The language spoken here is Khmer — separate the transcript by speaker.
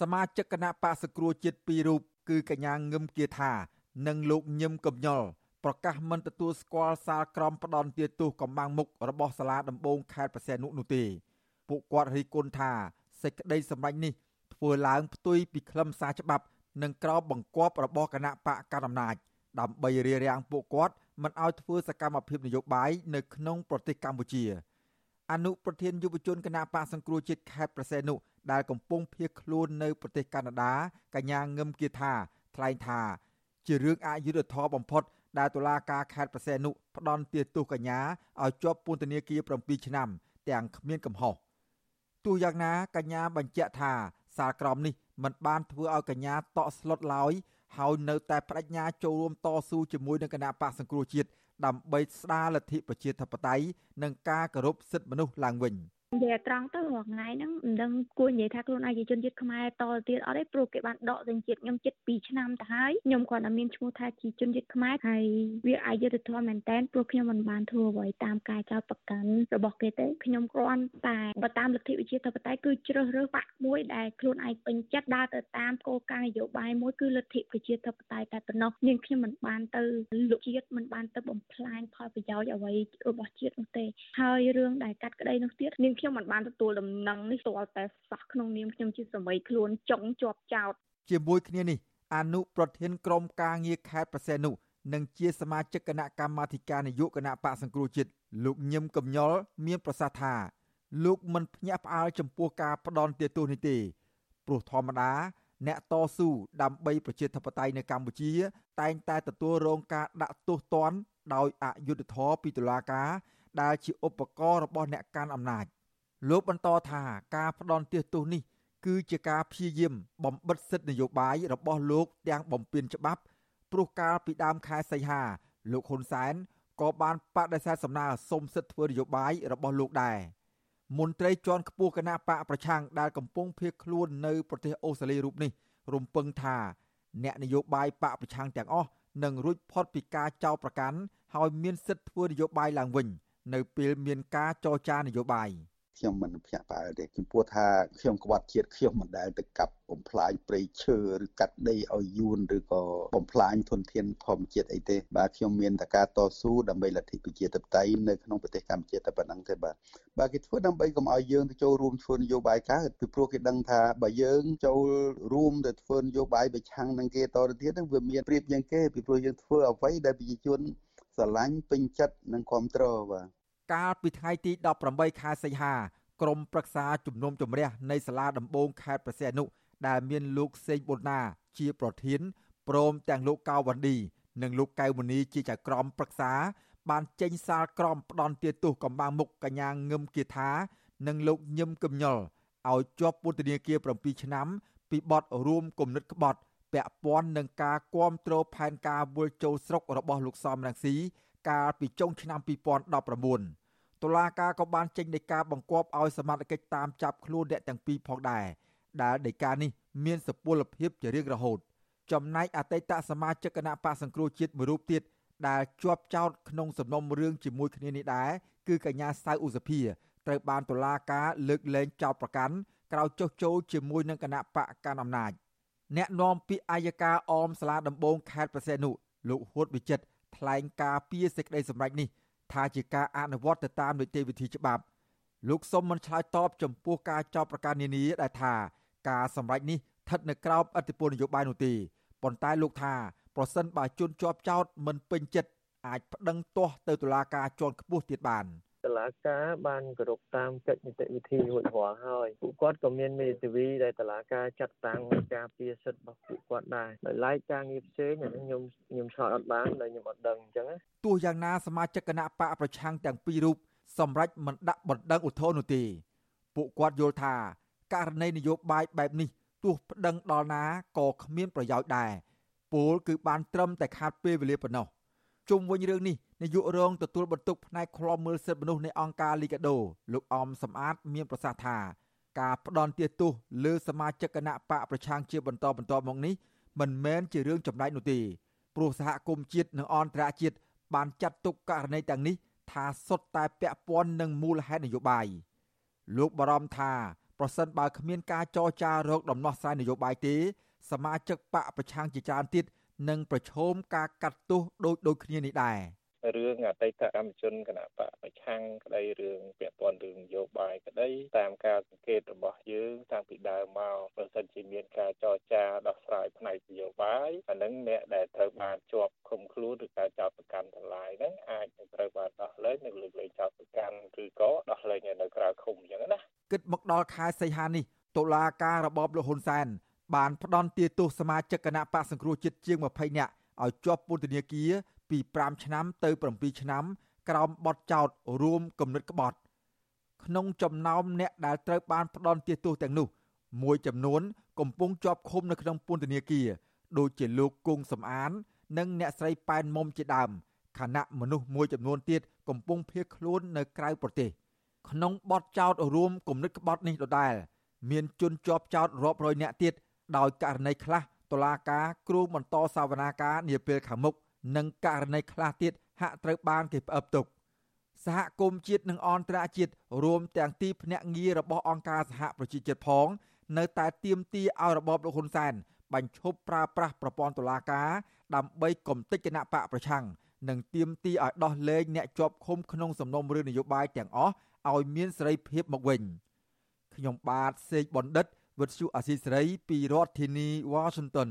Speaker 1: សមាជិកគណៈបកសង្គ្រោះជាតិពីររូបគឺកញ្ញាងឹមគាថា និងលោកញឹមកំញុលប្រកាសមិនទទួលស្គាល់សាលក្រមផ្ដន់ទាទោសកំបាំងមុខរបស់សាលាដំបងខេត្តប្រសែននុនោះទេពួកគាត់រិះគន់ថាសេចក្តីសម្រេចនេះធ្វើឡើងផ្ទុយពីខ្លឹមសារច្បាប់ និងក្រមបង្គាប់របស់គណៈបកកណ្ដាលអំណាចដើម្បីរារាំងពួកគាត់មិនឲ្យធ្វើសកម្មភាពនយោបាយនៅក្នុងប្រទេសកម្ពុជាអនុប្រធានយុវជនគណៈបកសង្គ្រោះជាតិខេត្តប្រសេនុ ដែលកំពុងភៀសខ្លួននៅប្រទេសកាណាដាកញ្ញាងឹមគាថាថ្លែងថា ជារឿងអយុត្តិធម៌បំផុត ដែលតុលាការខេត្តប្រសេនុផ្ដន់ទាទោសកញ្ញាឲ្យជាប់ពន្ធនាគារ7ឆ្នាំ ទាំងគ្មានកំហុសទោះយ៉ាងណាកញ្ញាបញ្ជាក់ថាសាលក្រមនេះមិនបានធ្វើឲ្យកញ្ញាតក់ស្លុតឡើយហើយនៅតែបដិញ្ញាចូលរួមតស៊ូជាមួយនឹងគណៈបកសង្គ្រោះជាតិដើម្បីស្ដារលទ្ធិប្រជាធិបតេយ្យនិងការគោរពសិទ្ធិមនុស្សឡើងវិញ។
Speaker 2: និយាយត្រង់ទៅរាល់ថ្ងៃហ្នឹងមិនដឹងគួរនិយាយថាខ្លួនឯងជាជនជាតិខ្មែរតទៅទៀតអត់ទេព្រោះគេបានដកសញ្ជាតិខ្ញុំចិត្ត2ឆ្នាំទៅហើយខ្ញុំគាត់តែមានឈ្មោះថាជាជនជាតិខ្មែរហើយវាអយុត្តិធម៌មែនតើព្រោះខ្ញុំមិនបានធ្វើអ្វីតាមការចោទប្រកាន់របស់គេទេខ្ញុំគ្រាន់តែបើតាមលទ្ធិវិជាធិបតេយ្យគឺជ្រើសរើសបាក់មួយដែលខ្លួនឯងពេញចិត្តដើរទៅតាមគោលការណ៍នយោបាយមួយគឺលទ្ធិប្រជាធិបតេយ្យតែប៉ុណ្ណោះនាងខ្ញុំមិនបានទៅលុកជាតិមិនបានទៅបំផ្លាញផលប្រយោជន៍អ្វីរបស់ជាតិនោះទេហើយរឿងដែលកាត់ក្តីនោះទៀតនាងខ្ញុំមិនបានទទួលដំណឹងនេះស្គាល់តែសោះក្នុងនាមខ្ញុំជាសម័យខ្លួនចុងជាប់ចោត
Speaker 1: ជាមួយគ្នានេះអនុប្រធានក្រុមការងារខេត្តប្រសេនុនិងជាសមាជិកគណៈកម្មាធិការនយោបាយគណៈបកសង្គ្រោះជាតិលោកញឹមកំញុលមានប្រសាសន៍ថាលោកមិនភ្ញាក់ផ្អើលចំពោះការផ្ដន់ទាទោសនេះទេព្រោះធម្មតា អ្នកតស៊ូដើម្បីប្រជាធិបតេយ្យនៅកម្ពុជា តែងតែទទួលរងការដាក់ទោសទណ្ឌដោយអយុត្តិធម៌ពីតុលាការដែលជាឧបករណ៍របស់អ្នកកាន់អំណាច លោកបន្តថាការផ្ដន់ទាសទោសនេះគឺជាការព្យាយាមបំបិទសិទ្ធិនយោបាយរបស់លោកទាំងបំពេញច្បាប់ព្រោះកាលពីដើមខែសីហាលោកហ៊ុនសែនក៏បានបដិសេធសំណើសុំសិទ្ធិធ្វើនយោបាយរបស់លោកដែរមន្ត្រីជាន់ខ្ពស់គណៈបកប្រឆាំងដែលកំពុងភៀសខ្លួននៅប្រទេសអូស្ត្រាលីរូបនេះរំពឹងថាអ្នកនយោបាយបកប្រឆាំងទាំងអស់នឹងរួចផុតពីការចោទប្រកាន់ហើយមានសិទ្ធិធ្វើនយោបាយឡើងវិញ នៅពេលមានការចរចានយោបាយ។
Speaker 3: ខ្ញុំមិនភ្ញាក់ផ្អើលទេចំពោះថាខ្ញុំក្បត់ជាតិខ្ញុំមិនដែលទៅកាប់បំផ្លាញព្រៃឈើឬកាត់ដីឲ្យយួនឬក៏បំផ្លាញធនធានធម្មជាតិអីទេបាទខ្ញុំមានតែការតស៊ូដើម្បីលទ្ធិប្រជាធិបតេយ្យនៅក្នុងប្រទេសកម្ពុជាតែប៉ុណ្្នឹងទេបាទបាទគេធ្វើដើម្បីកុំឲ្យយើងទៅចូលរួមធ្វើនយោបាយកើតពីព្រោះគេដឹងថាបើយើងចូលរួមទៅធ្វើនយោបាយប្រឆាំងនឹងគេតទៅទៀតហ្នឹងវាមានប្រៀបជាងគេពីព្រោះយើងធ្វើអ្វីដែលប្រជាជនស្រឡាញ់ពេញចិត្តនិងគ្រប់គ្រងបាទ
Speaker 1: កាលពីថ្ងៃទី18ខែសីហាក្រុមប្រឹក្សាជំនុំជម្រះនៃសាលាដំបងខេត្តប្រសេនុដែលមានលោកសេងប៊ុនណាជាប្រធានព្រមទាំងលោកកៅវណ្ឌីនិងលោកកៅមុនីជាចៅក្រមប្រឹក្សាបានចេញសាលក្រមផ្ដន់ទាទោសកំបាំងមុខកញ្ញាងឹមគាថា និងលោកញឹមគំញលឲ្យជាប់ពន្ធនាគារ7ឆ្នាំ ពីបទរួមគំនិតក្បត់ពាក់ព័ន្ធនឹងការគ្រប់គ្រងផែនការវិលចូលស្រុករបស់លោកសំរងស៊ីកាលពីចុងឆ្នាំ2019 តុលាការក៏បានចេញដីកាបង្គាប់ឲ្យសមត្ថកិច្ចតាមចាប់ខ្លួនអ្នកទាំងពីរផងដែរដែលដីកានេះមានសុពលភាពជារៀងរហូត ចំណែកអតីតសមាជិកគណៈបកសង្គ្រោះជាតិមួយរូបទៀតដែលជាប់ចោតក្នុងសំណុំរឿងជាមួយគ្នានេះដែរគឺកញ្ញាសៅឧសភាត្រូវបានតុលាការលើកលែងចោតប្រកាន់ក្រោយចុះចូលជាមួយនឹងគណៈបកកាន់អំណាចអ្នកនាំពាក្យអัยការអមសាលាដំបងខេត្តប្រសេនុលោកហួតវិចិត្រថ្លែងការពីសេចក្តីសម្រេចនេះ ថាជាការអនុវត្តទៅតាមនីតិវិធីច្បាប់លោកសុំមិនឆ្លើយតបចំពោះការចោទប្រកាន់នានាដែលថាការសម្រេចនេះស្ថិតនៅក្រោមអធិបុលនយោបាយនោះទេប៉ុន្តែលោកថាប្រសិនបើជនជាប់ចោទមិនពេញចិត្តអាចប្តឹងទាស់ទៅតុលាការជាន់ខ្ពស់ទៀតបាន
Speaker 4: តុលាការបានគោរពតាមកិច្ចនីតិវិធីរួចរាល់ហើយពួកគាត់ក៏មានមេធាវីដែលតុលាការចាត់តាំងនៃការពារសិទ្ធិរបស់ពួកគាត់ដែរដោយឡែកការងារផ្សេងអានេះខ្ញុំខ្ញុំឆ្លើយអត់បានដោយខ្ញុំអត់ដឹងអញ្ចឹង
Speaker 1: ទោះយ៉ាងណាសមាជិកគណៈបកប្រឆាំងទាំងពីររូបសម្រេចមិនដាក់បណ្ដឹងឧទ្ធរណ៍នោះទេពួកគាត់យល់ថាករណីនយោបាយបែបនេះទោះប្តឹងដល់ណាក៏គ្មានប្រយោជន៍ដែរពលគឺបានត្រឹមតែខាតពេលវេលាប៉ុណ្ណោះ ជុំវិញរឿងនេះនាយករងទទួលបន្ទុកផ្នែកឃ្លាំមើលសិទ្ធិមនុស្សនៃអង្គការលីកាដូលោកអមសំអាត មានប្រសាសន៍ថាការផ្ដន់ទាទោសលើសមាជិកគណៈបកប្រឆាំងជាបន្តបន្ទាប់មកនេះមិនមែនជារឿងចម្លែកនោះទេព្រោះសហគមន៍ជាតិនិងអន្តរជាតិបានចាត់ទុកករណីទាំងនេះថាសុទ្ធតែពាក់ព័ន្ធនឹងមូលហេតុនយោបាយលោកបារម្ភថាប្រសិនបើគ្មានការចរចារោគដំណោះស្រាយនយោបាយទេសមាជិកបកប្រឆាំងជាច្រើនទៀត នឹងប្រឈមការកាត់ទោសដូចដូចគ្នានេះដែរ
Speaker 5: រឿងអតីតកម្មជនគណៈបកប្រឆាំងក្តីរឿងពាក់ព័ន្ធរឿងនយោបាយក្តីតាមការសង្កេតរបស់យើងតាំងពីដើមមកប្រសិនជាមានការចរចាដោះស្រាយផ្នែកនយោបាយអានឹងអ្នកដែលត្រូវបានជាប់ឃុំខ្លួនឬការចោទប្រកាន់ទាំងឡាយហ្នឹងអាចនឹងត្រូវបានដោះលែងនិងលើកលែងចោទប្រកាន់ឬក៏ដោះលែងនៅក្រៅឃុំអញ្ចឹងណា
Speaker 1: គិតមកដល់ខែសីហានេះតុលាការរបបលោកហ៊ុនសែន បានផ្ដន់ទាទោសសមាជិកគណៈបកសង្គ្រោះជាតិជាង20នាក់ឲ្យជាប់ពន្ធនាគារពី5ឆ្នាំទៅ7ឆ្នាំ ក្រោមបទចោទរួមគំនិតក្បត់ ក្នុងចំណោមអ្នកដែលត្រូវបានផ្ដន់ទាទោសទាំងនោះ មួយចំនួន កំពុងជាប់ឃុំនៅក្នុងពន្ធនាគារដូចជាលោកគង់សំអាន និងអ្នកស្រីប៉ែនមុំជាដើមខណៈមនុស្សមួយចំនួនទៀតកំពុងភៀសខ្លួននៅក្រៅប្រទេស ក្នុងបទចោទរួមគំនិតក្បត់នេះដដែល មានជនជាប់ចោទរាប់រយនាក់ទៀត ដោយករណីខ្លះតុលាការគ្រងបន្តសវនាការនាពេលខាងមុខនិងករណីខ្លះទៀតហាក់ត្រូវបានគេផ្អឹបទុកសហគមន៍ជាតិនិងអន្តរជាតិរួមទាំងទីភ្នាក់ងាររបស់អង្គការសហប្រជាជាតិផង នៅតែទាមទារឲ្យរបបលោកហ៊ុនសែនបញ្ឈប់ប្រើប្រាស់ប្រព័ន្ធតុលាការដើម្បីគំទេចគណៈបកប្រឆាំងនិងទាមទារឲ្យដោះលែងអ្នកជាប់ឃុំក្នុងសំណុំរឿងនយោបាយទាំងអស់ឲ្យមានសេរីភាពមកវិញខ្ញុំបាទសេកបណ្ឌិត វិទ្យុអាស៊ីសេរីពីរដ្ឋធានី Washington